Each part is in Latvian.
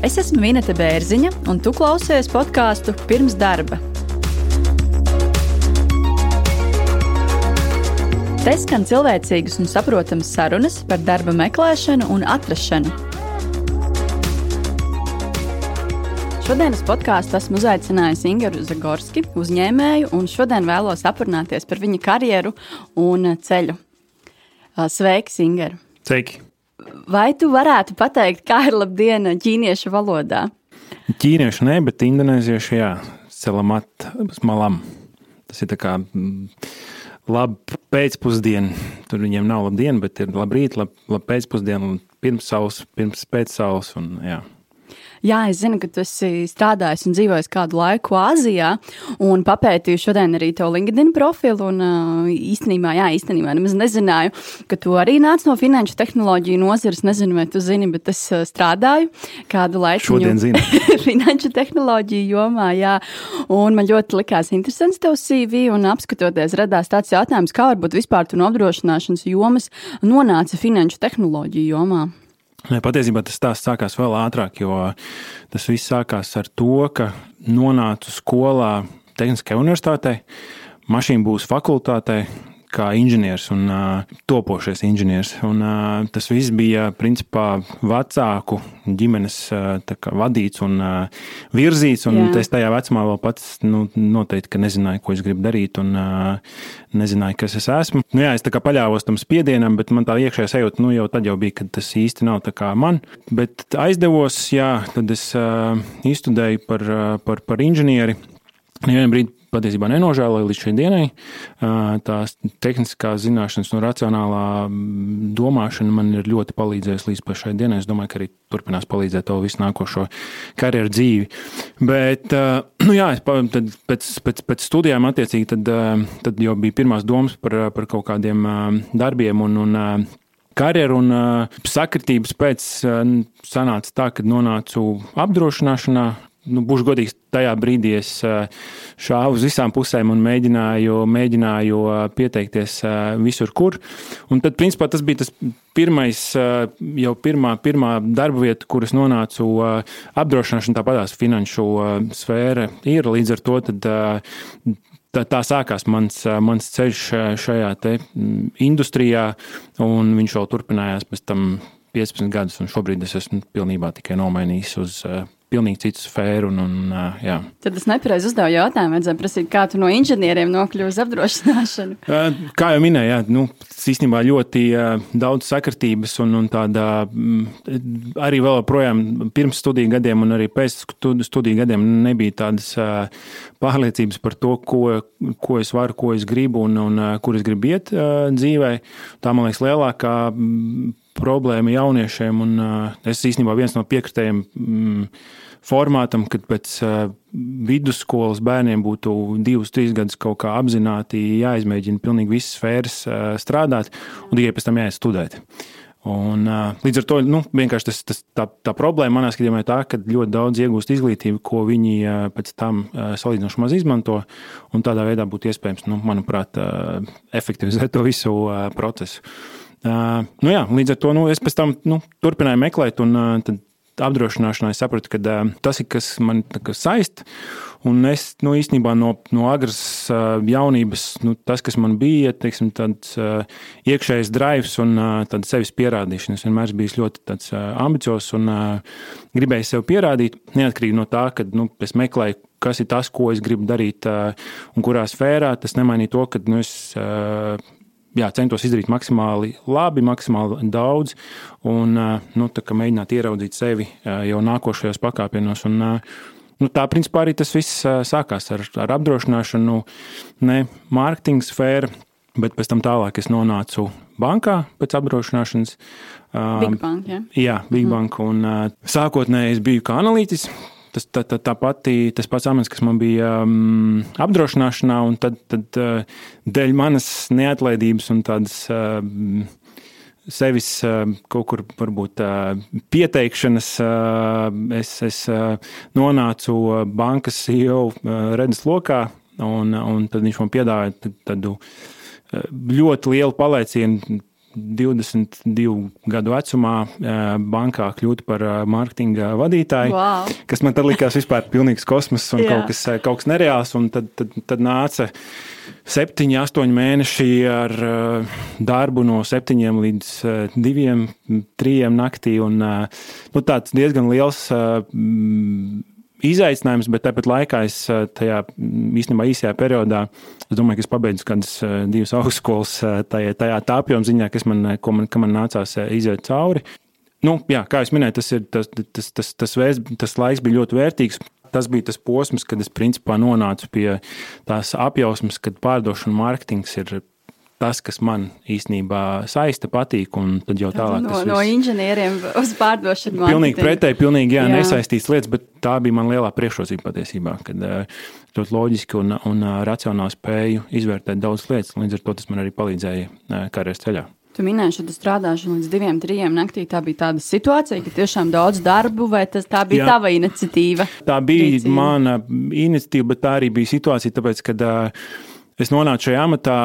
Es esmu Minēta Bērziņa, un tu klausies podkāstu pirms darba. Te skan cilvēcīgas un saprotamas sarunas par darba meklēšanu un atrašanu. Šodienas podkāstu esmu uzaicinājis Ingu Zagorski, uzņēmēju, un šodien vēlos aprunāties par viņa karjeru un ceļu. Sveiks, Inga! Sveiki! Vai tu varētu pateikt, kā ir labdiena ķīniešu valodā? Ķīniešu ne, bet indonēziešu jā, selamat malam. Tas ir tā kā mm, labi pēcpusdiena. Tur viņiem nav labdiena, bet ir labrīt, lab, labi pēcpusdiena, pirms saules, pirms pēc saules. Un, jā. Jā, es zinu, ka tu esi strādājis un dzīvojis kādu laiku Āzijā, un papētīju šodien arī to LinkedIn profilu. Un, īstenībā, jā, īstenībā nemaz nezināju, ka tu arī nāc no finanšu tehnoloģiju nozares. Nezinu, vai tu zini, bet es strādāju kādu laiku finanšu tehnoloģiju jomā. Jā, un man ļoti likās interesants tavs CV, un apskatoties, radās tāds jautājums, kā varbūt vispār tu no apdrošināšanas jomas nonāca finanšu tehnoloģiju jomā. Patiesībā tas stāsts sākās vēl ātrāk, jo tas viss sākās ar to, ka nonācu skolā Tehniskajā universitātē, mašīnu būs fakultātē, kā inženieris un uh, topošais inženieris. Un, uh, tas viss bija principā vecāku ģimenes uh, kā, vadīts un uh, virzīts. Un es tajā vecumā vēl pats nu, noteikti nezināju, ko es gribu darīt. Un, uh, nezināju, kas es esmu. Nu, jā, es paļāvos tam spiedienam, bet man tā iekšējā sajūta nu, jau tad jau bija, ka tas īsti nav man. Bet aizdevos, jā, tad es uh, izstudēju par, uh, par, par inženieri. Vienā brīdī patiesībā nenožēloju līdz šai dienai. Tās tehniskās zināšanas un racionālā domāšana man ir ļoti palīdzējusi līdz šai dienai. Es domāju, ka arī turpinās palīdzēt to visu nākošo karjeru dzīvi. Bet, nu jā, tad pēc, pēc, pēc studijām attiecīgi tad, tad jau bija pirmās domas par, par kaut kādiem darbiem un, un karjeru un sakritības pēc sanāca tā, ka nonācu apdrošināšanā, nu, būšu godīgs, tajā brīdī es šāvu uz visām pusēm un mēģināju, mēģināju pieteikties visur, kur. Un tad, principā, tas bija tas pirmais, jau pirmā, pirmā darba vieta, kuras nonācu apdrošināšana, tāpatās finanšu sfēra ir. Līdz ar to tad, Tā, tā sākās mans, mans ceļš šajā industrijā, un viņš vēl turpinājās pēc tam 15 gadus, šobrīd es esmu pilnībā tikai nomainījis uz pilnīgi citu sfēru. Un, un, jā. Tad es nepareizi uzdevu jautājumu, vajadzēja prasīt, kā tu no inženieriem nokļuvi uz apdrošināšanu. Kā jau minēju, jā, nu, īstenībā ļoti daudz sakritības un, un tāda arī vēl projām pirms studiju gadiem un arī pēc studiju gadiem nebija tādas pārliecības par to, ko, ko es varu, ko es gribu un, un kur es gribu iet dzīvē. Tā, man liekas, lielākā problēma jauniešiem, un es īstenībā viens no piekritējiem mm, formātam, kad pēc vidusskolas bērniem būtu divus, trīs gadus kaut kā apzināti jāizmēģina pilnīgi visas sfēras strādāt, un tikai pēc tam jāiet studēt. Un, līdz ar to nu, tas, tas, tā, tā problēma manā skatījumā ir tā, ka ļoti daudz iegūst izglītību, ko viņi pēc tam salīdzinoši maz izmanto. Tādā veidā būtu iespējams, nu, manuprāt, efektivizēt to visu procesu. Uh, nu jā, līdz ar to nu, es pēc tam nu, turpināju meklēt, un uh, tad apdrošināšanā es sapratu, ka uh, tas ir kas man saist. Un es nu, īstenībā no, no agras uh, jaunības, nu, tas, kas man bija, teiksim, tāds uh, iekšējs drives un uh, sevis pierādīšana. Es vienmēr biju ļoti tāds, uh, ambiciozs un uh, gribēju sev pierādīt, neatkarīgi no tā, ka nu, es meklēju, kas ir tas, ko es gribu darīt uh, un kurā sfērā. Tas nemainīja to, ka nu, es. Uh, jā, centos izdarīt maksimāli labi, maksimāli daudz, un nu, mēģināt ieraudzīt sevi jau nākošajos pakāpienos. Un, Nu, tā principā arī tas viss sākās ar, ar apdrošināšanu, ne mārketinga sfēra, bet pēc tam tālāk es nonācu bankā pēc apdrošināšanas. Big Bank, ja? Jā, Big mm. Bank. Un, sākotnēji es biju kā analītis, tas, tā, tā, tā pati, tas pats amats, kas man bija um, apdrošināšanā, un tad, tad uh, dēļ manas neatlaidības un tādas. Uh, Sevis uh, kaut kur varbūt uh, pieteikšanas, uh, es, es uh, nonācu bankas CEO uh, redzes lokā, un, un tad viņš man piedāvāja tādu ļoti lielu palaicienu 22 gadu vecumā bankā kļūt par mārketinga vadītāju, wow. kas man tad likās vispār pilnīgs kosmos un kaut kas, kaut kas nereāls. Tad, tad, tad nāca septiņi, astoņi mēneši ar darbu no septiņiem līdz diviem, trijiem naktī. Un, nu, tāds diezgan liels izaicinājums, bet tāpat laikā es tajā īstenībā īsajā periodā, es domāju, ka es pabeidzu kādas divas augstskolas tajā, tajā tā apjoma ziņā, kas man, man, man nācās iziet cauri. Nu, jā, kā jau minēju, tas, ir, tas, tas, tas, tas, vēs, tas laiks bija ļoti vērtīgs. Tas bija tas posms, kad es principā nonācu pie tās apjausmas, kad pārdošana mārketings ir tas, kas man īstenībā saista, patīk. Tad jau tālāk no, no inženieriem uz pārdošanu. Pilnīgi pretēji, pilnīgi jā, jā. nesaistīts lietas, bet tā bija man lielā priekšrocība patiesībā. Kad, ļoti loģiski un, un racionāli spēju izvērtēt daudzas lietas. Līdz ar to tas man arī palīdzēja karjeras ceļā. Tu minēji, ka tu strādāji līdz diviem, trim naktī. Tā bija tāda situācija, ka tiešām daudz darbu, vai tas bija Jā. tava iniciatīva? Tā bija Rīcība. mana iniciatīva, bet tā arī bija situācija, tāpēc, kad uh, Es nonācu šajā amatā,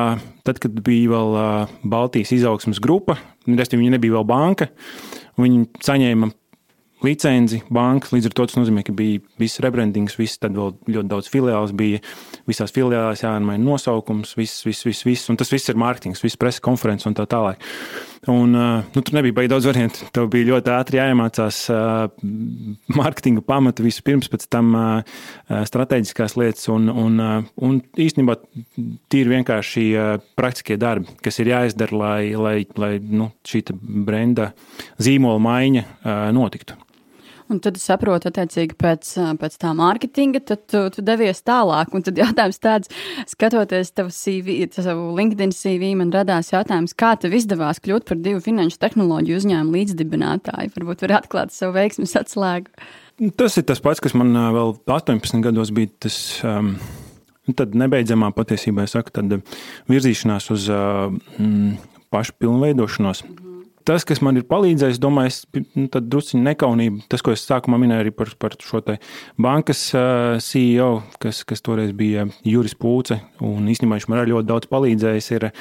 tad, kad bija vēl Baltijas izaugsmas grupa, respektīvi, viņa nebija vēl banka. Viņi saņēma licenci bankas. Līdz ar to tas nozīmē, ka bija viss rebrandings, viss tad vēl ļoti daudz filiāls bija. Visās filiālēs jāmaina nosaukums, viss, viss, viss, viss. Un tas viss ir mārketings, viss preses konferences un tā tālāk. Un, nu, tur nebija baigi daudz variantu. Tev bija ļoti ātri jāiemācās mārketinga pamatu vispirms, pēc tam strateģiskās lietas un, un, un īstenībā tīri vienkārši praktiskie darbi, kas ir jāizdara, lai, lai, lai nu, šī brenda zīmola maiņa notiktu. Un tad saprotu, attiecīgi, pēc, pēc tā mārketinga, tad tu, tu devies tālāk. Un tad jautājums tāds, skatoties tavu CV, savu LinkedIn CV, man radās jautājums, kā tev izdevās kļūt par divu finanšu tehnoloģiju uzņēmumu līdzdibinātāju? Varbūt var atklāt savu veiksmes atslēgu. Tas ir tas pats, kas man vēl 18 gados bija. Tas, um, tad nebeidzamā patiesībā, saku, tad virzīšanās uz uh, mm, pašu pilnveidošanos. Mm -hmm tas, kas man ir palīdzējis, domāju, es, nu, tad druskuļi nekaunība. Tas, ko es sākumā minēju arī par, par šo bankas uh, CEO, kas, kas toreiz bija Juris Pūce, un īstenībā viņš man arī ļoti daudz palīdzējis. Ir,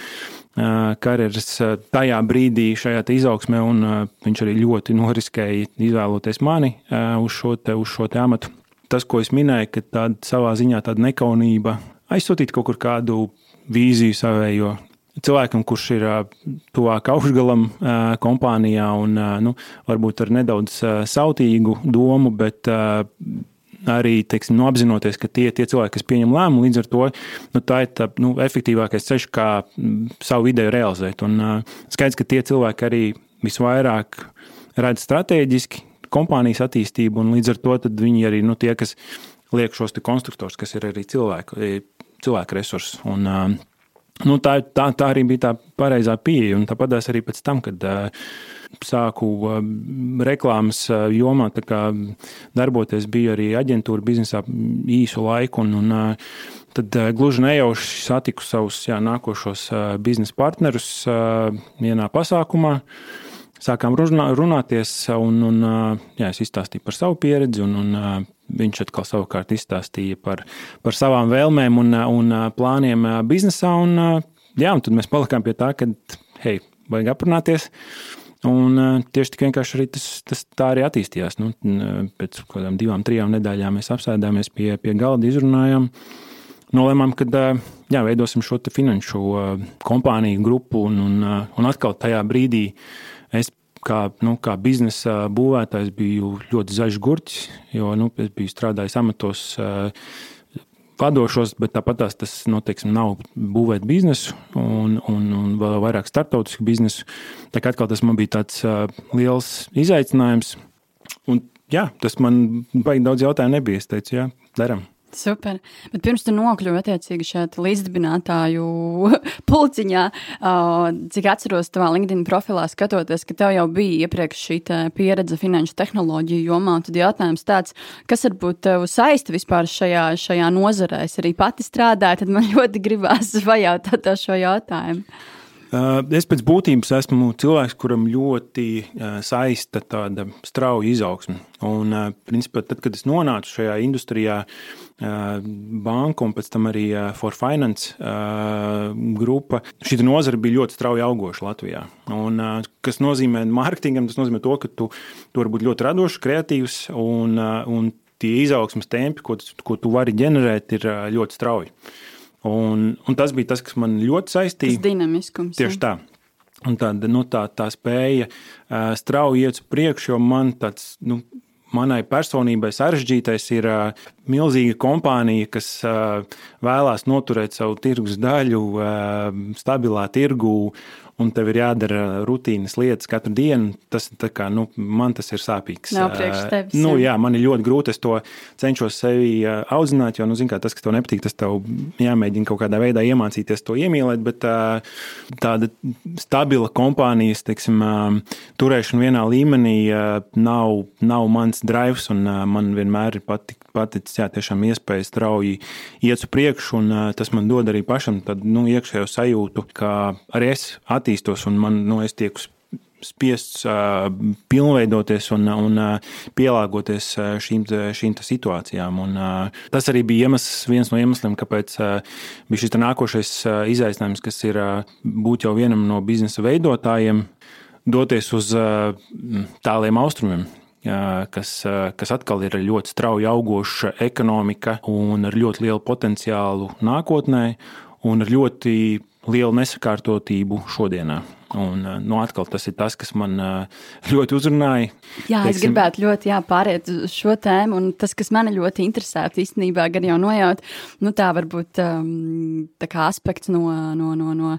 karjeras tajā brīdī, šajā izaugsmē, un viņš arī ļoti noriskēja izvēloties mani uz šo, te, uz šo te amatu. Tas, ko es minēju, ka tāda savā ziņā tāda nekaunība aizsūtīt kaut kur kādu vīziju savējo, cilvēkam, kurš ir tuvāk augšgalam kompānijā un nu, varbūt ar nedaudz sautīgu domu, bet arī teiksim, nu, apzinoties, ka tie, tie cilvēki, kas pieņem lēmumu, līdz ar to nu, tā ir tā, nu, efektīvākais ceļš, kā savu ideju realizēt. Un skaidrs, ka tie cilvēki arī visvairāk redz strateģiski kompānijas attīstību, un līdz ar to viņi arī nu, tie, kas liek šos konstruktors, kas ir arī cilvēku, cilvēku resursi. Un, uh, Nu, tā, tā, tā arī bija tā pareizā pieeja. Tāpat arī pēc tam, kad uh, sāku uh, reklāmas uh, jomā darboties, bija arī aģentūra biznesā īsu laiku. Un, un, uh, tad uh, gluži nejauši satiku savus jā, nākošos uh, biznesa partnerus uh, vienā pasākumā. Sākām runā, runāties, un, un jā, es izstāstīju par savu pieredzi, un, un Viņš atkal savukārt izstāstīja par, par savām vēlmēm un, un plāniem biznesā. Un, jā, un tad mēs palikām pie tā, ka, hei, vajag aprunāties. Un tieši tik vienkārši arī tas, tas tā arī attīstījās. Nu, pēc kaut kādām divām, trijām nedēļām mēs apsēdāmies pie, pie galda, izrunājām. Nolēmām, ka jā, veidosim šo finanšu kompāniju grupu, un, un, un atkal tajā brīdī es kā, nu, kā biznesa būvētājs biju ļoti zaļš gurķis, jo nu, es biju strādājis amatos. Vadošos, bet tāpat tas nu, teiksim, nav būvēt biznesu un, un, un vēl vairāk startautisku biznesu. Tā kā atkal tas man bija tāds uh, liels izaicinājums. Un, jā, tas man baigi daudz jautājumu nebija. Es teicu, jā, darām. Super. Bet pirms tam nokļuvu attiecīgi šeit līdzdibinātāju pulciņā, cik atceros tavā LinkedIn profilā, skatoties, ka tev jau bija iepriekš šī pieredze finanšu tehnoloģiju jomā. Tad jautājums tāds, kas varbūt tev saista vispār šajā, šajā nozarē? Es arī pati strādāju, tad man ļoti gribās pajautāt šo jautājumu. Es pēc būtības esmu cilvēks, kuram ļoti saista tāda strauja izaugsme. Un, principā, tad, kad es nonācu šajā industrijā, banka un pēc tam arī For Finance grupa, šī nozara bija ļoti strauji augoša Latvijā. Un, kas nozīmē mārketingam, tas nozīmē to, ka tu, tu vari būt ļoti radošs, kreatīvs un, un tie izaugsmas tempi, ko, ko tu vari ģenerēt, ir ļoti strauji. Un, un tas bija tas, kas man ļoti saistīja. Tas dinamiskums. Tieši tā. Un tāda, nu, tā, tā spēja strauji iet uz priekšu, jo man tāds, nu, manai personībai sarežģītais ir milzīga kompānija, kas vēlās noturēt savu tirgus daļu stabilā tirgū un tev ir jādara rutīnas lietas katru dienu, tas kā, nu, man tas ir sāpīgs. Nav priekš tevis. Nu, jā, man ir ļoti grūti. Es to cenšos sevi audzināt, jo, nu, kā, tas, kas tev nepatīk, tas tev jāmēģina kaut kādā veidā iemācīties to iemīlēt. Bet tāda stabila kompānijas teiksim, turēšana vienā līmenī nav, nav mans drives, un man vienmēr ir patik, paticis jā, tiešām iespēja strauji iet uz priekšu, un tas man dod arī pašam tādu nu, iekšējo sajūtu, ka arī es attīstos un man, nu, es tieku spiests uh, pilnveidoties un, un uh, pielāgoties šīm, šīm situācijām. Un, uh, tas arī bija iemesls, viens no iemesliem, kāpēc bija šis nākošais izaicinājums, kas ir būt jau vienam no biznesa veidotājiem, doties uz tāliem austrumiem. Kas, kas atkal ir ļoti strauji augoša ekonomika un ar ļoti lielu potenciālu nākotnē, un ar ļoti lielu nesakārtotību šodienā. Un, nu, atkal tas ir tas, kas man ļoti uzrunāja. Jā, Teiksim, es gribētu ļoti jā, pāriet uz šo tēmu, un tas, kas man ļoti interesētu, īstenībā gan jau nojaut, nu, tā varbūt um, tā kā aspekts no, no, no, no,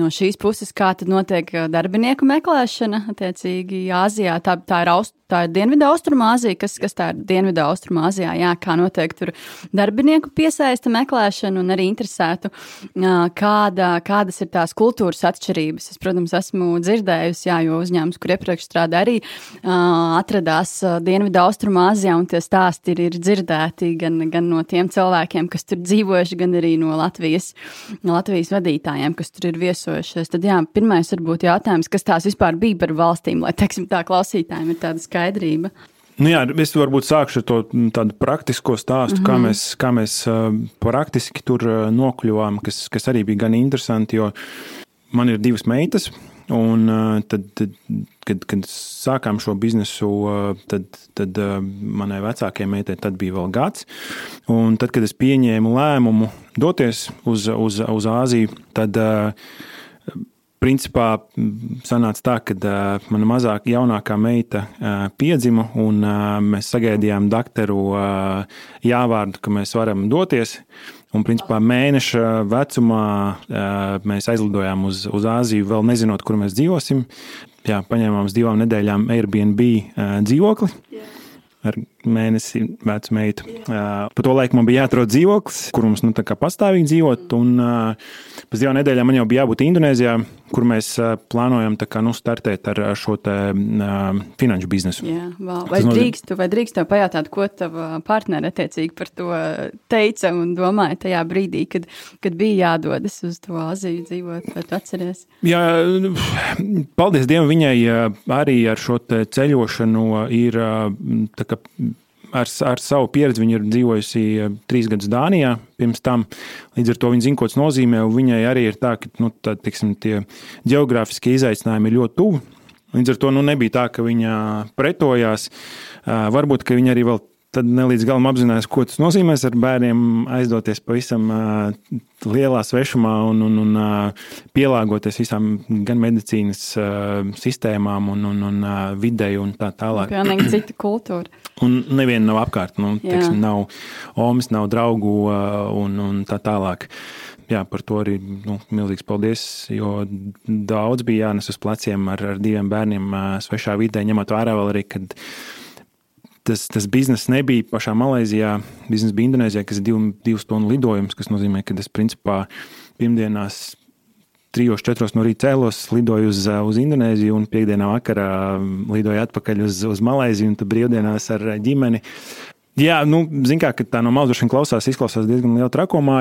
no šīs puses, kā tad notiek darbinieku meklēšana, attiecīgi Āzijā, tā, tā ir aust, tā ir Dienvidu Austrumāzija, kas, kas tā ir Dienvidu Austrumāzijā, jā, kā notiek tur darbinieku piesaista meklēšana un arī interesētu, kāda, kādas ir tās kultūras atšķirības. Es, protams, esmu dzirdējusi, jā, jo uzņēmums, kur iepriekš strādā arī atradās Dienvidu Austrumāzijā, un tie stāsti ir, ir dzirdēti gan, gan no tiem cilvēkiem, kas tur dzīvojuši, gan arī no Latvijas, no Latvijas vadītājiem, kas tur ir viesojušies. Tad, jā, pirmais varbūt jautājums, kas tās vispār bija par valstīm, lai, teiksim, tā klausītājiem ir tāda skaidra skaidrība. Nu jā, es varbūt sākšu ar to tādu praktisko stāstu, mm -hmm. kā mhm. mēs, kā mēs praktiski tur nokļuvām, kas, kas arī bija gan interesanti, jo man ir divas meitas. Un tad, tad kad, kad sākām šo biznesu, tad, tad manai vecākajai meitai tad bija vēl gads. Un tad, kad es pieņēmu lēmumu doties uz, uz, uz Āziju, tad Principā sanāca tā, ka uh, mana mazākā, jaunākā meita uh, piedzima, un uh, mēs sagaidījām doktoru uh, jāvārdu, ka mēs varam doties. Un, principā, mēneša vecumā uh, mēs aizlidojām uz, uz Āziju, vēl nezinot, kur mēs dzīvosim. Jā, paņēmām uz divām nedēļām Airbnb uh, dzīvokli. Yeah ar mēnesi vecu meitu. Uh, pa to laiku man bija jāatrod dzīvoklis, kur mums nu, pastāvīgi dzīvot. Un, uh, pēc divām nedēļām man jau bija jābūt Indonēzijā, kur mēs uh, plānojam kā, nu, startēt ar šo te, uh, finanšu biznesu. Jā, wow. vai, drīkst, vai drīkst tev pajautāt, ko tava partneri attiecīgi par to teica un domāja tajā brīdī, kad, kad bija jādodas uz to Aziju dzīvot, vai tu atceries? Jā, paldies Dievam, viņai arī ar šo ceļošanu ir tā, ka ar, ar savu pieredzi viņa ir dzīvojusi eh, trīs gadus Dānijā pirms tam. Līdz ar to viņa zina, ko tas nozīmē. Viņai arī ir tā, ka nu, tā, tiksim, tie geogrāfiskie izaicinājumi ir ļoti tuvi. Līdz ar to nu, nebija tā, ka viņa pretojās. Varbūt viņa arī vēl tad ne līdz galam apzinājās, ko tas nozīmē ar bērniem aizdoties pavisam lielā svešumā un, un, un pielāgoties visām gan medicīnas sistēmām un, un, un videi un tā tālāk. Pilnīgi cita kultūra. Un neviena nav apkārt, nu, teiksim, nav omas, nav draugu un, un tā tālāk. Jā, par to arī nu, milzīgs paldies. Jo daudz bija jānes uz pleciem ar, ar diviem bērniem svešā vidē, ņemot vērā vēl arī, kad tas, tas bizness nebija pašā Malaisijā. Bizness bija Indonēzijā, kas ir div, divu stundu lidojums, kas nozīmē, ka es principā pirmdienās. Trijos, četros no rīta cēlos, lidoju uz, uz Indonēziju, un piekdienā vakarā lidoju atpakaļ uz, uz Malaisiju, un tad brīvdienās ar ģimeni. Jā, nu, zināmā mērā, tā no malas droši vien klausās, izklausās diezgan liela trakumā.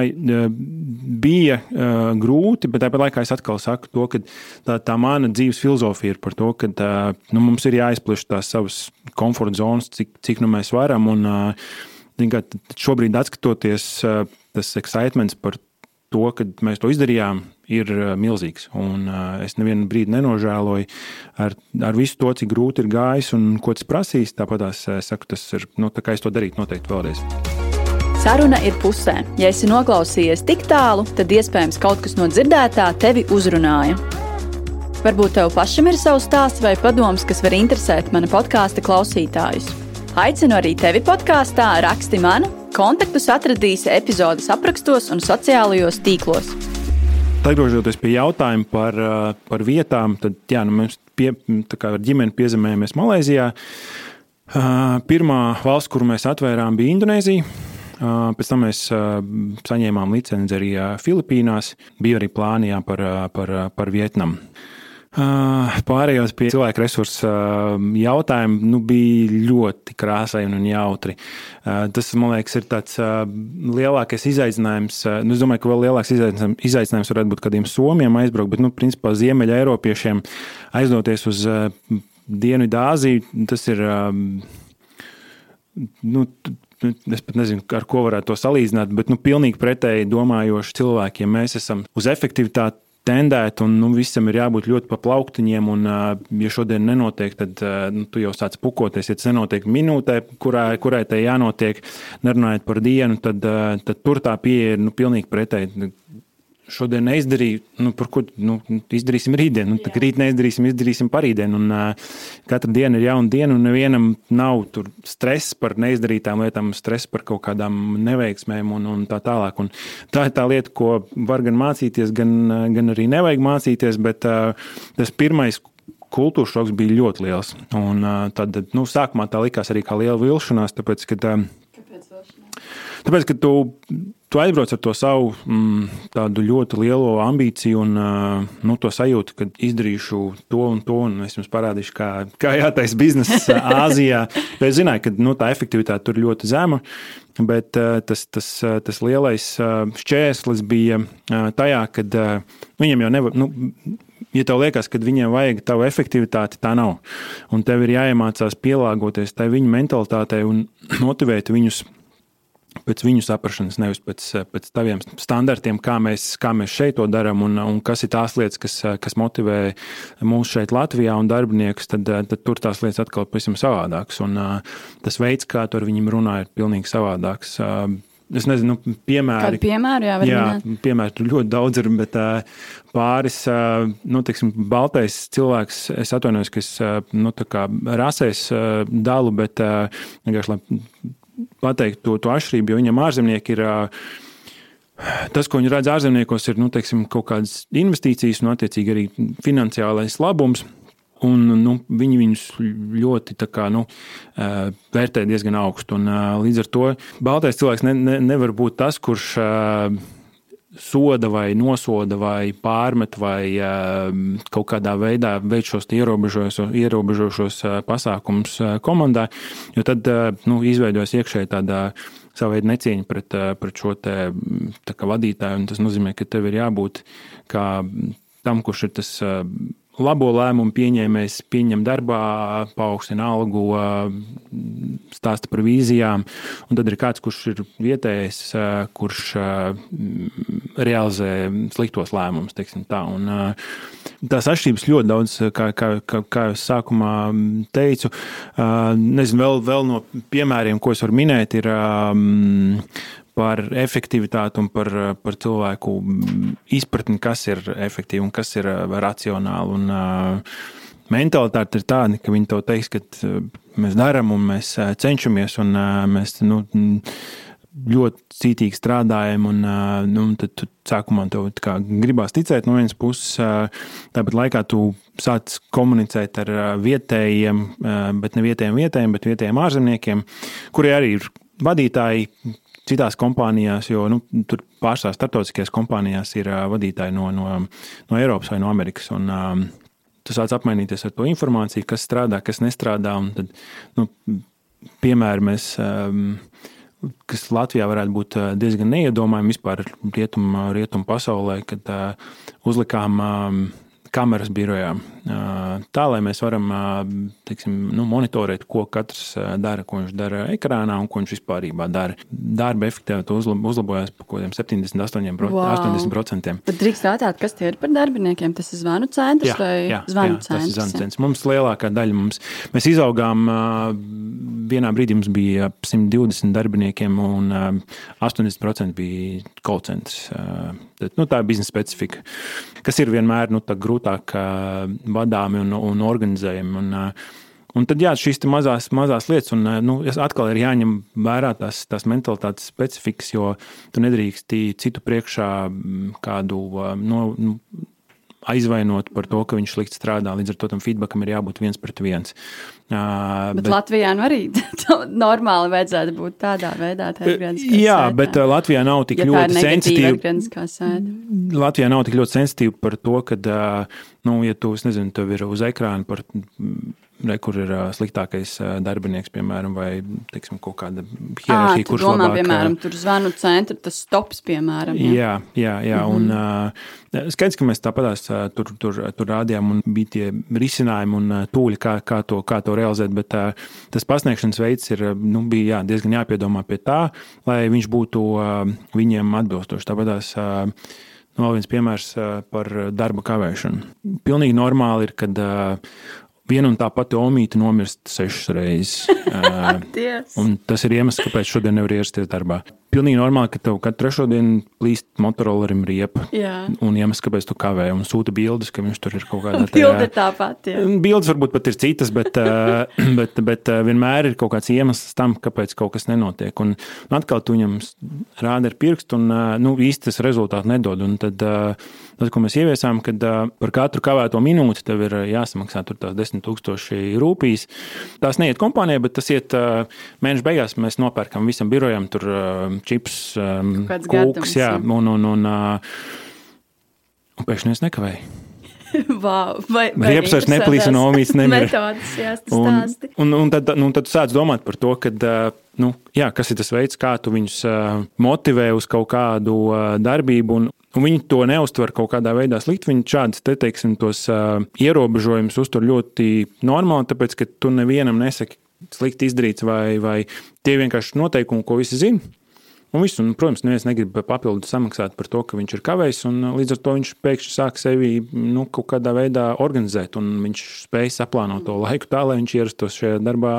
Bija uh, grūti, bet tāpat laikā es atkal saku to, ka tā, tā mana dzīves filozofija ir par to, ka uh, nu, mums ir jāizpleš tās savas komforta zonas, cik, cik nu mēs varam. Un, uh, kā, šobrīd, skatoties, uh, tas excitements par to, ka mēs to izdarījām, ir uh, milzīgs. Un, uh, es nevienu brīdi nenožēloju ar, ar visu to, cik grūti ir gājis un ko tas prasīs. Tāpat es saku, tas ir, nu, tā kā es to darītu noteikti vēlreiz. Saruna ir pusē. Ja esi noklausījies tik tālu, tad iespējams kaut kas no dzirdētā tevi uzrunāja. Varbūt tev pašam ir savs stāsts vai padoms, kas var interesēt mana podkāstu klausītājus. Aicinu arī tevi podkāstā, raksti man, kontaktus atradīsi epizodes aprakstos un sociālajos tīklos. Atgriežoties pie jautājuma par, uh, par vietām, tad jā, nu mēs pie, ar ģimeni piezemējamies Malaisijā. Uh, pirmā valsts, kuru mēs atvērām, bija Indonēzija. Uh, pēc tam mēs saņēmām licenci arī Filipīnās. Bija arī plāni jā, par, par, par Vietnamu. Pārējos pie cilvēku resursu jautājumu nu, bija ļoti krāsaini un jautri. Tas, man liekas, ir tāds lielākais izaicinājums. Nu, es domāju, ka vēl lielāks izaicinājums varētu būt kādiem somiem aizbraukt, bet, nu, principā, ziemeļa Eiropiešiem aizdoties uz Dienvidāziju, tas ir. Nu, es pat nezinu, ar ko varētu to salīdzināt, bet nu, pilnīgi pretēji domājoši cilvēki, ja mēs esam uz efektivitāti tendēt, un nu, visam ir jābūt ļoti pa plauktiņiem. Un, ja šodien nenotiek, tad nu, tu jau sāc pukoties. Ja tas nenotiek minūtē, kurā, kurai tai jānotiek, nerunājot par dienu, tad, tad tur tā pieeja ir nu, pilnīgi pretēji šodien neizdarīju, nu, par ko nu, izdarīsim rītdien. Nu, rīt neizdarīsim, izdarīsim parītdien. Un, uh, katra diena ir jauna diena, un nevienam nav stress par neizdarītām lietām, stress par kaut kādām neveiksmēm un, un tā tālāk. Un tā ir tā lieta, ko var gan mācīties, gan, gan arī nevajag mācīties. Bet uh, tas pirmais, kultūras šoks bija ļoti liels. Un, uh, tad, nu, sākumā tā likās arī kā liela vilšanās, tāpēc, ka, uh, tāpēc, ka tu tu aizbrauc ar to savu mm, tādu ļoti lielo ambīciju un nu, to sajūtu, ka izdarīšu to un to, un es jums parādīšu, kā, kā jātaisa biznesa Āzijā. es zināju, ka nu, tā efektivitāte tur ļoti zema. Bet tas, tas, tas lielais šķērslis bija tajā, ka viņiem jau nevar. Nu, ja tev liekas, ka viņiem vajag tavu efektivitāti, tā nav. Un tev ir jāiemācās pielāgoties tai viņu mentalitātei un motivēt viņus pēc viņu saprašanas, nevis pēc, pēc taviem standartiem, kā mēs, kā mēs šeit to darām un, un kas ir tās lietas, kas, kas motivē mūs šeit Latvijā un darbiniekus, tad, tad tur tās lietas atkal pavisam savādākas. Un tas veids, kā tu ar viņiem runā, ir pilnīgi savādāks. Es nezinu, nu, piemēri. Kādu piemēru, jā, jā piemēri tur ļoti daudz ir, bet pāris, nu, teiksim, baltais cilvēks, es atvainojos, ka es, nu, tā kā rasēs dalu, bet vienkārši, lai pateikt to, to atšķirību, jo viņam ārzemnieki ir. Tas, ko viņi redz ārzemniekos, ir nu, teiksim, kaut kādas investīcijas un, attiecīgi, arī finansiālais labums. Un, nu, viņi viņus ļoti kā, nu, vērtē diezgan augstu. Un, līdz ar to baltais cilvēks ne, ne, nevar būt tas, kurš soda vai nosoda vai pārmet vai uh, kaut kādā veidā veic šos ierobežošos uh, pasākumus uh, komandā, jo tad nu, izveidojas iekšēji tāda savu veidu necieņa pret, pret šo te, vadītāju. Tas nozīmē, ka tev ir jābūt kā tam, kurš ir tas labo lēmumu pieņēmējs pieņem darbā, paaugstina algu, stāsta par vīzijām. Un tad ir kāds, kurš ir vietējais, kurš realizē sliktos lēmumus. Tās atšķirības ļoti daudz, kā, kā, kā, kā jau sākumā teicu. Nezinu, vēl, vēl no piemēriem, ko es varu minēt, ir par efektivitāti un par, par cilvēku izpratni, kas ir efektīvi un kas ir racionāli. Un, uh, mentalitāte ir tāda, ka viņi to teiks, ka mēs darām un mēs cenšamies un mēs nu, ļoti cītīgi strādājam. Un, nu, tad sākumā tev gribās ticēt no vienas puses, tāpat laikā tu sāc komunicēt ar vietējiem, bet ne vietējiem vietējiem, bet vietējiem ārzemniekiem, kuri arī ir vadītāji, citās kompānijās, jo nu, tur pārsvarā starptautiskajās kompānijās ir uh, vadītāji no, no, no Eiropas vai no Amerikas. Un, um, tu sāc apmainīties ar to informāciju, kas strādā, kas nestrādā. Tad, nu, piemēri mēs. Kas Latvijā varētu būt diezgan neiedomājami vispār rietumu rietum pasaulē, kad uzlikām kameras birojā. Tā, lai mēs varam teiksim, nu, monitorēt, ko katrs dara, ko viņš dara ekrānā un ko viņš vispār dara. Darba efektivitāte uzlabojās par kaut kādiem 78%. Wow. 80%. Bet drīkst jautāt, kas tie ir par darbiniekiem? Tas ir zvanu centrs jā, vai jā, zvanu jā, centrs? Tas ir zvanu centrs. Mums lielākā daļa mums, mēs izaugām, vienā brīdī mums bija 120 darbiniekiem un 80% bija call centrs. Nu, tā ir biznesa specifika, kas ir vienmēr nu, grūtāk vadāmi un, un organizējami. Un, un tad jā, šīs mazās, mazās lietas, un nu, atkal ir jāņem vērā tās, tās mentalitātes specifikas, jo tu nedrīksti citu priekšā kādu no, nu, aizvainot par to, ka viņš slikti strādā. Līdz ar to tam feedbackam ir jābūt viens pret viens. Uh, bet, bet Latvijā nu arī normāli vajadzētu būt tādā veidā. Jā, sētā. bet Latvijā nav tik ja ļoti sensitīva. Latvijā nav tik ļoti sensitīva par to, ka, nu, ja tu, nezinu, tev ir uz ekrāna par Re, kur ir uh, sliktākais uh, darbinieks, piemēram, vai teiksim, kaut kāda hierarhija, kurš domā, labāk, piemēram, tur zvanu centru, tas stops, piemēram. Jā, jā, jā, jā mm -hmm. un uh, skaidrs, ka mēs tāpatās uh, tur, tur, tur rādījām un bija tie risinājumi un uh, tūļi, kā, kā, to, kā to realizēt, bet uh, tas pasniegšanas veids ir, nu, bija jā, diezgan jāpiedomā pie tā, lai viņš būtu uh, viņiem atbilstošs. Tāpatās, uh, vēl viens piemērs par darba kavēšanu. Pilnīgi normāli ir, kad viena un tā pati omīte nomirst sešas reizes. uh, tas ir iemesls, kāpēc šodien nevar ierasties darbā pilnīgi normāli, ka tev katru trešo dienu plīst motorolerim riepa. Jā. Un iemesls, kāpēc tu kavē un sūta bildes, ka viņš tur ir kaut kādā veidā. Bilde tāpat. Jā. Bildes varbūt pat ir citas, bet, bet, bet vienmēr ir kaut kāds iemesls tam, kāpēc kaut kas nenotiek. Un, un atkal tu viņam rādi ar pirkstu un nu, īsti tas rezultātu nedod. Un tad, tas, ko mēs ieviesām, kad par katru kavēto minūti tev ir jāsamaksā tās desmit tūkstoši rūpīs. Tās neiet kompānijai, bet tas iet mēneša beigās. Mēs nopērkam visam birojam tur čips, kūks, jā, un, un, un, un pēkšņi es nekavēju. wow, vai vai Riepas vairs neplīs un omīts nemira. Metodas, jā, un, un, un, tad, nu, tad sāc domāt par to, ka, uh, nu, jā, kas ir tas veids, kā tu viņus motivē uz kaut kādu darbību. Un, un viņi to neuztver kaut kādā veidā slikti. Viņi šādas, te, teiksim, tos uh, ierobežojumus uztver ļoti normāli, tāpēc, ka tu nevienam nesaki slikti izdarīts vai, vai tie vienkārši noteikumi, ko visi zina. Un visu, un, protams, neviens negrib papildu samaksāt par to, ka viņš ir kavējis. Uh, līdz ar to viņš pēkšņi sāk sevi nu, kaut kādā veidā organizēt. Viņš spēj saplānot to laiku tā, lai viņš ierastos šajā darbā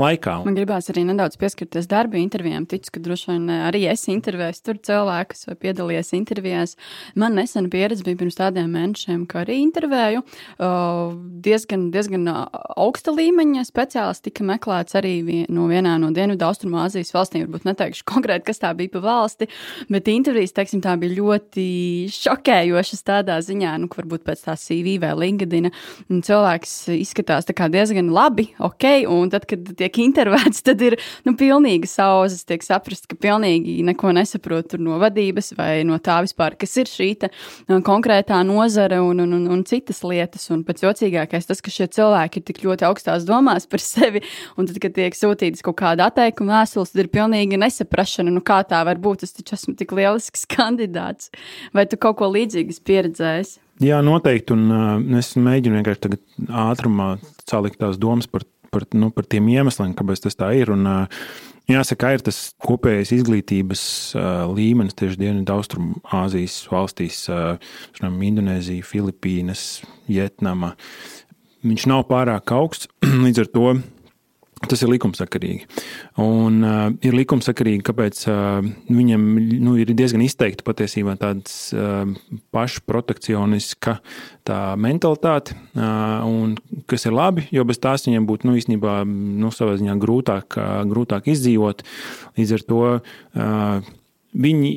laikā. Man gribās arī nedaudz pieskarties darba intervijām. Ticu, ka droši vien arī es intervēju tur cilvēkus vai piedalījos intervijās. Man nesena pieredze bija pirms tādiem mēnešiem, ka arī intervēju. Uh, diezgan, diezgan augsta līmeņa speciālists tika meklēts arī no vienā no Dienvidu Austrumāzijas valstīm. Varbūt neteikšu konkrēti neatcerēt, kas tā bija pa valsti, bet intervijas, teiksim, tā bija ļoti šokējošas tādā ziņā, nu, varbūt pēc tā CV vai LinkedIn. Cilvēks izskatās diezgan labi, ok, un tad, kad tiek intervēts, tad ir nu, pilnīgi sauzes, tiek saprast, ka pilnīgi neko nesaprot no vadības vai no tā vispār, kas ir šī te, uh, konkrētā nozare un, un, un, un citas lietas. Un pats jocīgākais tas, ka šie cilvēki ir tik ļoti augstās domās par sevi, un tad, kad tiek sūtītas kaut kāda atteikuma vēstules, tad ir pilnīgi nesaprašana nu, nu kā tā var būt? Es taču esmu tik lielisks kandidāts. Vai tu kaut ko līdzīgu pieredzējis? Jā, noteikti. Un uh, es mēģinu vienkārši tagad ātrumā salikt tās domas par, par, nu, par tiem iemesliem, kāpēc tas tā ir. Un, uh, Jāsaka, ir tas kopējais izglītības uh, līmenis tieši Dienvidu-Austrumāzijas valstīs, uh, Indonēzija, Filipīnas, Vietnama. Viņš nav pārāk augsts, līdz ar to Tas ir likumsakarīgi. Un, uh, ir likumsakarīgi, kāpēc uh, viņam nu, ir diezgan izteikta patiesībā tāda uh, pašprotekcioniska tā mentalitāte, uh, un, kas ir labi, jo bez tās viņam būtu nu, īstenībā nu, savā ziņā grūtāk, uh, grūtāk izdzīvot. Līdz ar to uh, viņi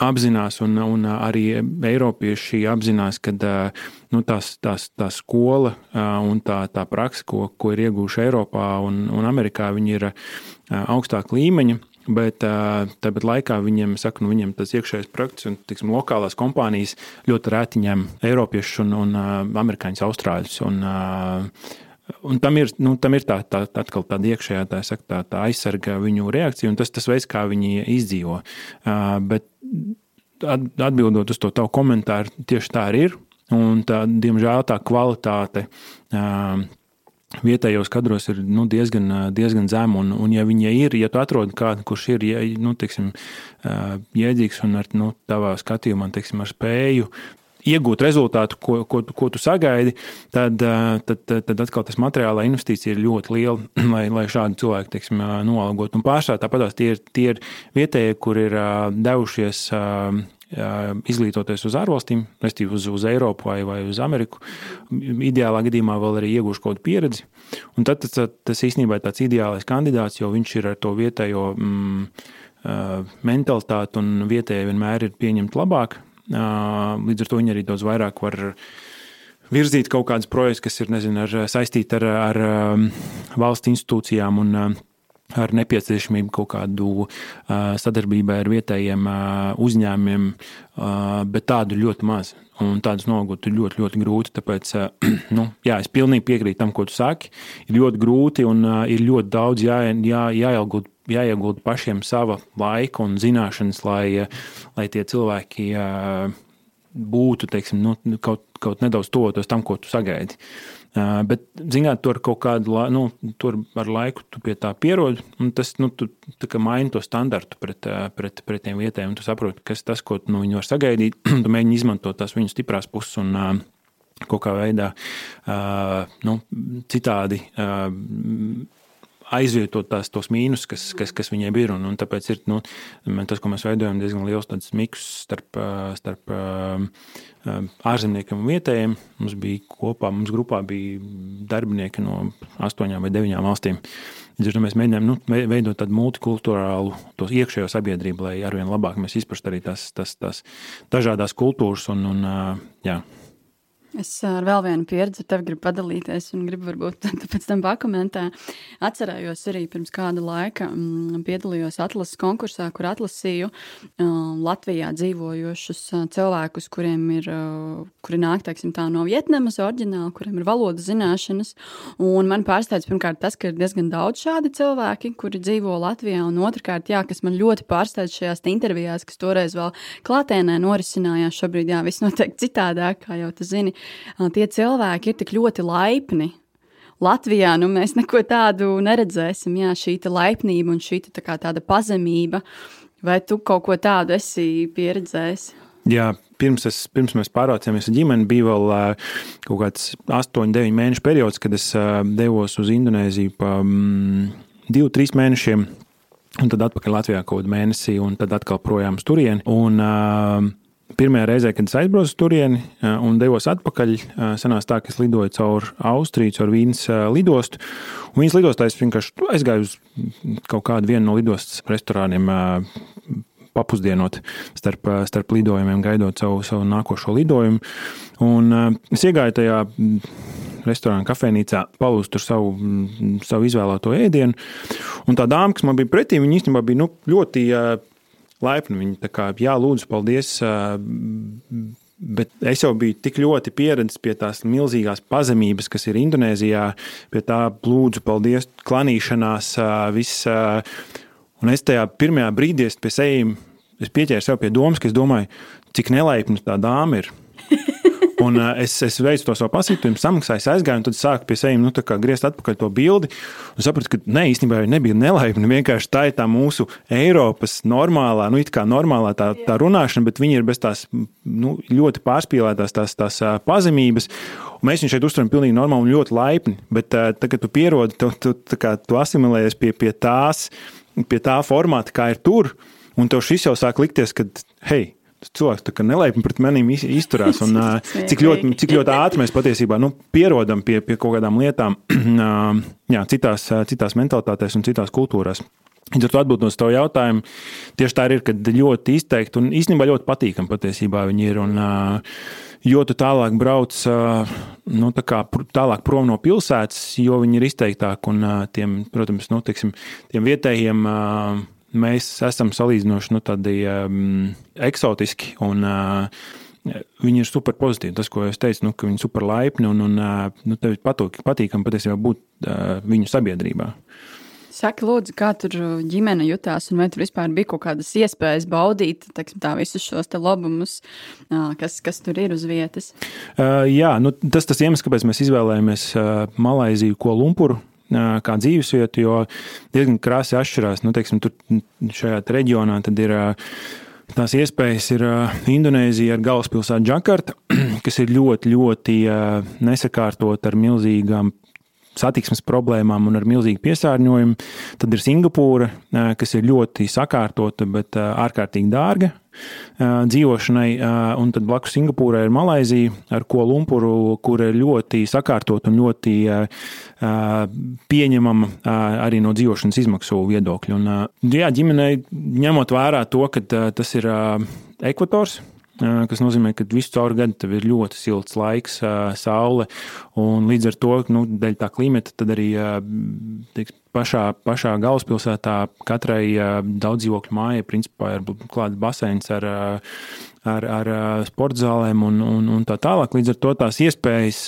apzinās, un, un arī Eiropieši apzinās, ka nu, tās, tās, tā skola un tā, tā praksa, ko, ko ir iegūši Eiropā un, un Amerikā, ir augstāka līmeņa. Bet tāpat laikā viņiem, saku, nu, viņiem tas iekšējais projekts un tiksim, lokālās kompānijas ļoti rēti ņem Eiropiešus un, un amerikāņus, austrāļus. Un, Un tam ir, nu, tam ir tā, tā, tā, tāda iekšējā tā, saka, tā, tā aizsarga viņu reakcija, un tas tas veids, kā viņi izdzīvo. Uh, bet atbildot uz to tavu komentāru, tieši tā arī ir. Un tā, diemžēl tā kvalitāte. Uh, vietējos kadros ir nu, diezgan, diezgan zema. Un, un, ja viņi ir, ja tu atrodi kādu, kurš ir nu, teiksim, jēdzīgs un ar nu, tavā skatījumā teiksim, ar spēju iegūt rezultātu, ko, ko, ko tu sagaidi, tad, tad, tad, tad atkal tas materiālā investīcija ir ļoti liela, lai, lai šādu cilvēku teiksim, noalgot. Un pārsvarā tāpat tie ir, tie ir vietējie, kur ir devušies izglītoties uz ārvalstīm, respektīvi uz, uz Eiropu vai, vai uz Ameriku. Ideālā gadījumā vēl arī iegūšu kaut kādu pieredzi. Un tad tas, tas īstenībā ir tāds ideālais kandidāts, jo viņš ir ar to vietējo mm, mentalitāti un vietējie vienmēr ir pieņemti labāk. Līdz ar to viņi arī daudz vairāk var virzīt kaut kādus projektus, kas ir nezinu, ar, saistīti ar, ar valsts institūcijām un ar nepieciešamību kaut kādu sadarbībai ar vietējiem uzņēmumiem, bet tādu ļoti maz. Un tādus nogūt ir ļoti, ļoti grūti. Tāpēc, nu, jā, es pilnīgi piekrītu tam, ko tu saki. Ir ļoti grūti un ir ļoti daudz jā, jā, jāiegūt, jāiegūt pašiem sava laika un zināšanas, lai, lai tie cilvēki būtu teiksim, nu, kaut, kaut nedaudz tuvotos tam, ko tu sagaidi. Bet, zināt, tur kaut kādu nu, tur ar laiku tu pie tā pierodi, un tas nu, tu, maina to standartu pret, pret, pret tiem vietējiem. Tu saproti, kas tas, ko nu, viņi var sagaidīt, tu mēģini izmantot tās viņu stiprās puses un kaut kā veidā nu, citādi aizvietot tās, tos mīnus, kas, kas, kas viņiem ir. Un, un tāpēc ir nu, tas, ko mēs veidojam, diezgan liels miks starp, starp ārzemniekiem un vietējiem. Mums bija kopā, mums grupā bija darbinieki no astoņām vai deviņām valstīm. Līdz ar to mēs mēģinām nu, veidot tādu multikulturālu, iekšējo sabiedrību, lai arvien labāk mēs izprastu arī tās, tās, tās dažādas kultūras un, un jā. Es ar vēl vienu pieredzi ar tevi gribu padalīties, un gribu varbūt pēc tam pakomentēt. Atcerējos arī pirms kāda laika mm, piedalījos atlases konkursā, kur atlasīju uh, Latvijā dzīvojošus uh, cilvēkus, kuriem ir, kuri nāk teiksim, no Vietnamas oriģināli, kuriem ir valodas zināšanas. Un man pārsteidz pirmkārt tas, ka ir diezgan daudz šādi cilvēki, kuri dzīvo Latvijā, un otrkārt, jā, kas man ļoti pārsteidz šajās intervijās, kas toreiz vēl klātienē norisinājās. Šobrīd jā, viss notiek citādāk, kā jau tu zini tie cilvēki ir tik ļoti laipni. Latvijā nu, mēs neko tādu neredzēsim. Jā, šī laipnība un šī tā tāda pazemība. Vai tu kaut ko tādu esi pieredzējis? Jā, pirms, es, pirms mēs pārvācāmies ar ģimeni, bija vēl kaut kāds 8, 9 mēnešu periods, kad es devos uz Indonēziju pa 2, mm, 3 mēnešiem. Un tad atpakaļ Latvijā kaut kādu mēnesi, un tad atkal projām uz turieni. Un, uh, Pirmajā reizē, kad es aizbraucu turieni un devos atpakaļ, sanāca tā, ka es lidoju caur Austriju, caur Vīnas lidostu. Un Vīnas lidostā es vienkārši aizgāju uz kaut kādu no lidostas restorāniem papusdienot starp, starp lidojumiem, gaidot savu, savu nākošo lidojumu. Un es iegāju tajā restorānā, kafejnīcā, palūst tur savu, savu izvēlēto ēdienu. Un tā dāma, kas man bija pretī, viņa īstenībā bija nu, ļoti laipni. Viņi tā kā, jā, lūdzu, paldies. Bet es jau biju tik ļoti pieredzējis pie tās milzīgās pazemības, kas ir Indonēzijā, pie tā lūdzu, paldies, klanīšanās, viss. Un es tajā pirmajā brīdī pie sevis, pieķēru sev pie domas, ka es domāju, cik nelaipna tā dāma ir. Un uh, es, es veicu to savu pasītību, samaksāju, aizgāju, un tad sāku pie sevis nu, griezt atpakaļ to bildi. Un sapratu, ka ne, īstenībā nebija nelaipni. Vienkārši tā ir tā mūsu Eiropas normālā, nu, it kā normālā tā, tā runāšana, bet viņi ir bez tās nu, ļoti pārspīlētās tās, tās pazemības. Un mēs viņu šeit uztveram pilnīgi normāli un ļoti laipni. Bet uh, tagad, kad tu pierodi, tu, tu, tu, tu asimilējies pie, pie tās, pie tā formāta, kā ir tur. Un tev šis jau sāk likties, ka, hei, cilvēks nelaipni pret maniem izturās. Un, cik, ļoti, cik ļoti ātri mēs patiesībā nu, pierodam pie, pie kaut kādām lietām jā, citās, citās mentalitātēs un citās kultūrās. Līdz ar to atbildot uz tavu jautājumu, tieši tā ir, ka ļoti izteikti un īstenībā ļoti patīkami patiesībā viņi ir. Un, jo tu tālāk brauc nu, tā kā, tālāk prom no pilsētas, jo viņi ir izteiktāki un tiem, protams, nu, tiksim, tiem vietējiem mēs esam salīdzinoši nu, tādi um, eksotiski un uh, viņi ir super pozitīvi. Tas, ko es teicu, nu, ka viņi ir super laipni un, un nu, tev patīk, patīkami patiesībā būt viņu sabiedrībā. Saki, lūdzu, kā tur ģimene jutās, un vai tur vispār bija kaut kādas iespējas baudīt teksim, tā, visus šos labumus, kas, kas tur ir uz vietas? Uh, jā, nu, tas tas iemesls, kāpēc mēs izvēlējāmies uh, Malaiziju, ko Lumpuru kā dzīvesvietu, jo diezgan krāsi atšķirās. Nu, teiksim, tur šajā reģionā ir tās iespējas, ir Indonēzija ar galvaspilsētu Džakarta, kas ir ļoti, ļoti nesakārtot ar milzīgām satiksmes problēmām un ar milzīgu piesārņojumu. Tad ir Singapūra, kas ir ļoti sakārtota, bet ārkārtīgi dārga dzīvošanai. Un tad blakus Singapūrai ir Malaizija ar ko Lumpuru, kur ir ļoti sakārtot un ļoti pieņemama arī no dzīvošanas izmaksu viedokļa. Un, jā, ģimenei ņemot vērā to, ka tas ir ekvators, kas nozīmē, ka visu caur gadu tev ir ļoti silts laiks, saule. Līdz ar to, nu, dēļ tā klimata, tad arī teiks, pašā, pašā galvaspilsētā katrai daudz dzīvokļu mājai principā ir klāts baseins ar ar, ar sporta zālēm un, un, un tā tālāk. Līdz ar to tās iespējas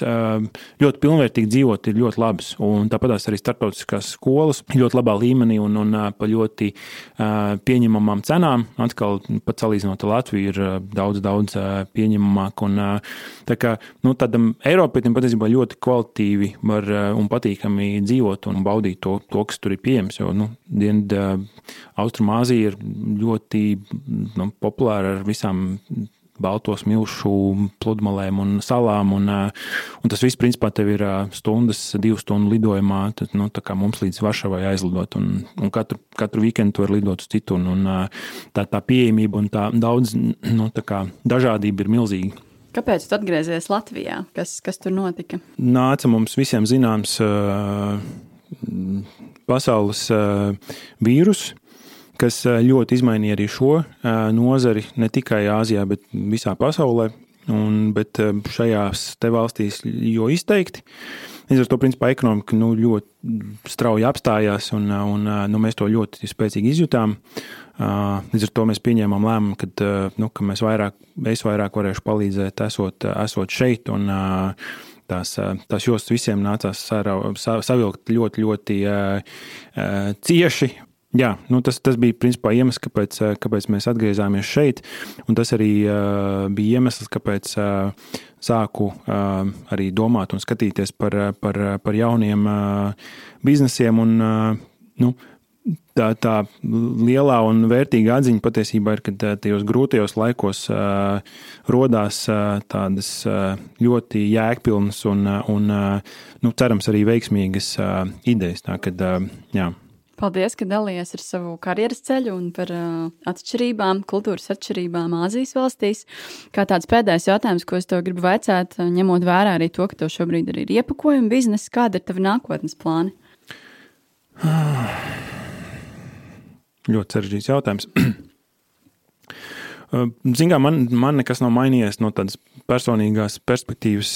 ļoti pilnvērtīgi dzīvot ir ļoti labas. Un tāpat arī starptautiskās skolas ļoti labā līmenī un, un pa ļoti pieņemamām cenām. Atkal, pat salīdzinot ar Latviju, ir daudz, daudz pieņemamāk. Un, tā kā nu, tādam Eiropietim patiesībā ļoti kvalitīvi var un patīkami dzīvot un baudīt to, to kas tur ir pieejams. Jo nu, Dienvidā Austrumāzija ir ļoti nu, populāra ar visām balto smilšu pludmalēm un salām. Un, un tas viss, principā, ir stundas, divu stundu lidojumā. Tad, nu, mums līdz Varšavai aizlidot. Un, un katru, katru weekendu var lidot uz citu. Un, un tā, tā pieejamība un tā daudz nu, tā kā, dažādība ir milzīga. Kāpēc tu atgriezies Latvijā? Kas, kas tur notika? Nāca mums visiem zināms uh, pasaules uh, vīruss kas eh, ļoti izmainīja arī šo eh, nozari ne tikai Āzijā, bet visā pasaulē. Un, bet eh, šajās valstīs jo izteikti. Līdz ar to principā, ekonomika nu, ļoti strauji apstājās, un, un nu, mēs to ļoti spēcīgi izjutām. Līdz ar to mēs pieņēmām lēmumu, ka, nu, ka mēs vairāk, es vairāk varēšu palīdzēt, esot, esot šeit. Un, tās, tās jostas visiem nācās savilkt ļoti, ļoti cieši. Jā, nu tas, tas bija principā iemesls, kāpēc, eh, kāpēc mēs atgriezāmies šeit. Tas arī uh, bija iemesls, kāpēc uh, sāku uh, arī domāt un skatīties par, par, par jauniem uh, biznesiem. Un, uh, nu, tā, tā lielā un vērtīga atziņa patiesībā ir, ka tajos grūtajos laikos uh, radās uh, tādas uh, ļoti jēgpilnas un, un uh, nu, cerams, arī veiksmīgas uh, idejas. Tā, kad, uh, jā. Paldies, ka dalījies ar savu karjeras ceļu un par uh, atšķirībām, kultūras atšķirībām Āzijas valstīs. Kā tāds pēdējais jautājums, ko es tev gribu vaicāt, ņemot vērā arī to, ka tev šobrīd arī ir iepakojuma biznesa, kāda ir tava nākotnes plāni? Ļoti sarežģīts jautājums. Zinām, man, man nekas nav mainījies no tādas personīgās perspektīvas.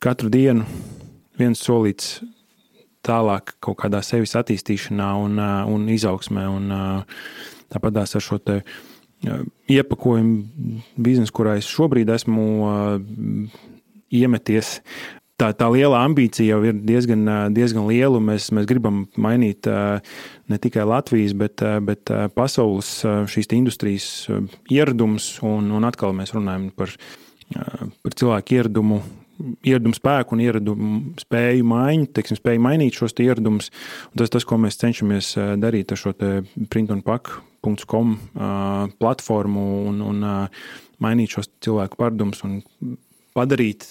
Katru dienu viens solīts tālāk kaut kādā sevis attīstīšanā un, un izaugsmē. Un, tāpat ar šo te iepakojumu biznesu, kurā es šobrīd esmu iemeties. Tā, tā liela ambīcija jau ir diezgan, diezgan liela. Mēs, mēs gribam mainīt ne tikai Latvijas, bet, bet pasaules šīs industrijas ieradumus. Un, un atkal mēs runājam par, par cilvēku ieradumu ieradumu spēku un ieradumu spēju maiņu, teiksim, spēju mainīt šos ieradumus. Tas ir tas, ko mēs cenšamies darīt ar šo printunpak.com eh, platformu un, un mainīt šos cilvēku paradumus un padarīt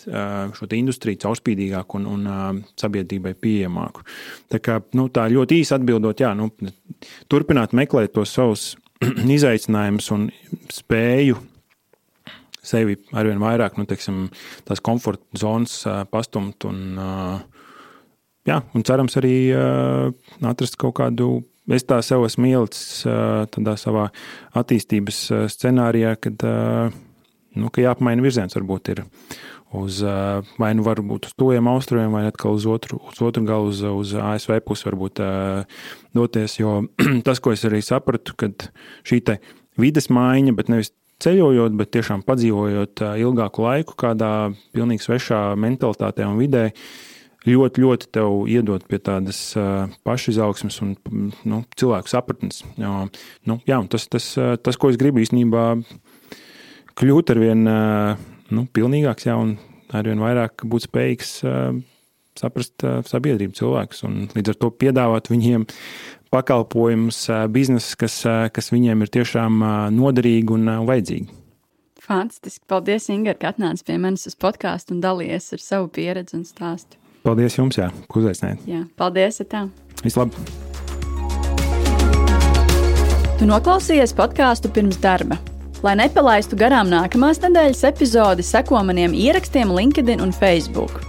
šo industriju caurspīdīgāku un, un sabiedrībai pieejamāku. Tā, kā, nu, tā ļoti īsi atbildot, jā, nu, turpināt meklēt tos savus izaicinājumus un spēju sevi arvien vairāk nu, teiksim, tās komforta zonas pastumt. Un, jā, un cerams arī atrast kaut kādu. Es tā sev esmu ielicis tādā savā attīstības scenārijā, kad nu, jāapmaina virziens varbūt ir uz vai nu varbūt uz tojiem austrumiem, vai atkal uz otru, uz otru galu, uz, uz ASV pusi varbūt doties. Jo tas, ko es arī sapratu, kad šī vides maiņa, bet nevis ceļojot, bet tiešām padzīvojot ilgāku laiku kādā pilnīgi svešā mentalitātē un vidē, ļoti, ļoti tev iedod pie tādas pašizaugsmes un nu, cilvēku sapratnes. Jo, nu, jā, tas, tas, tas, ko es gribu īstenībā, kļūt ar vien nu, pilnīgāks jā, un ar vien vairāk būt spējīgs saprast sabiedrību cilvēkus un līdz ar to piedāvāt viņiem pakalpojumus, biznesus, kas, kas viņiem ir tiešām noderīgi un vajadzīgi. Fantastiski. Paldies, Inga, ka atnāci pie manis uz podkāstu un dalījies ar savu pieredzi un stāstu. Paldies jums, jā, ka uzaicinājāt. Jā, paldies, tā. Vislabāk! Tu noklausījies podkāstu pirms darba. Lai nepalaistu garām nākamās nedēļas epizodi, seko maniem ierakstiem LinkedIn un Facebook.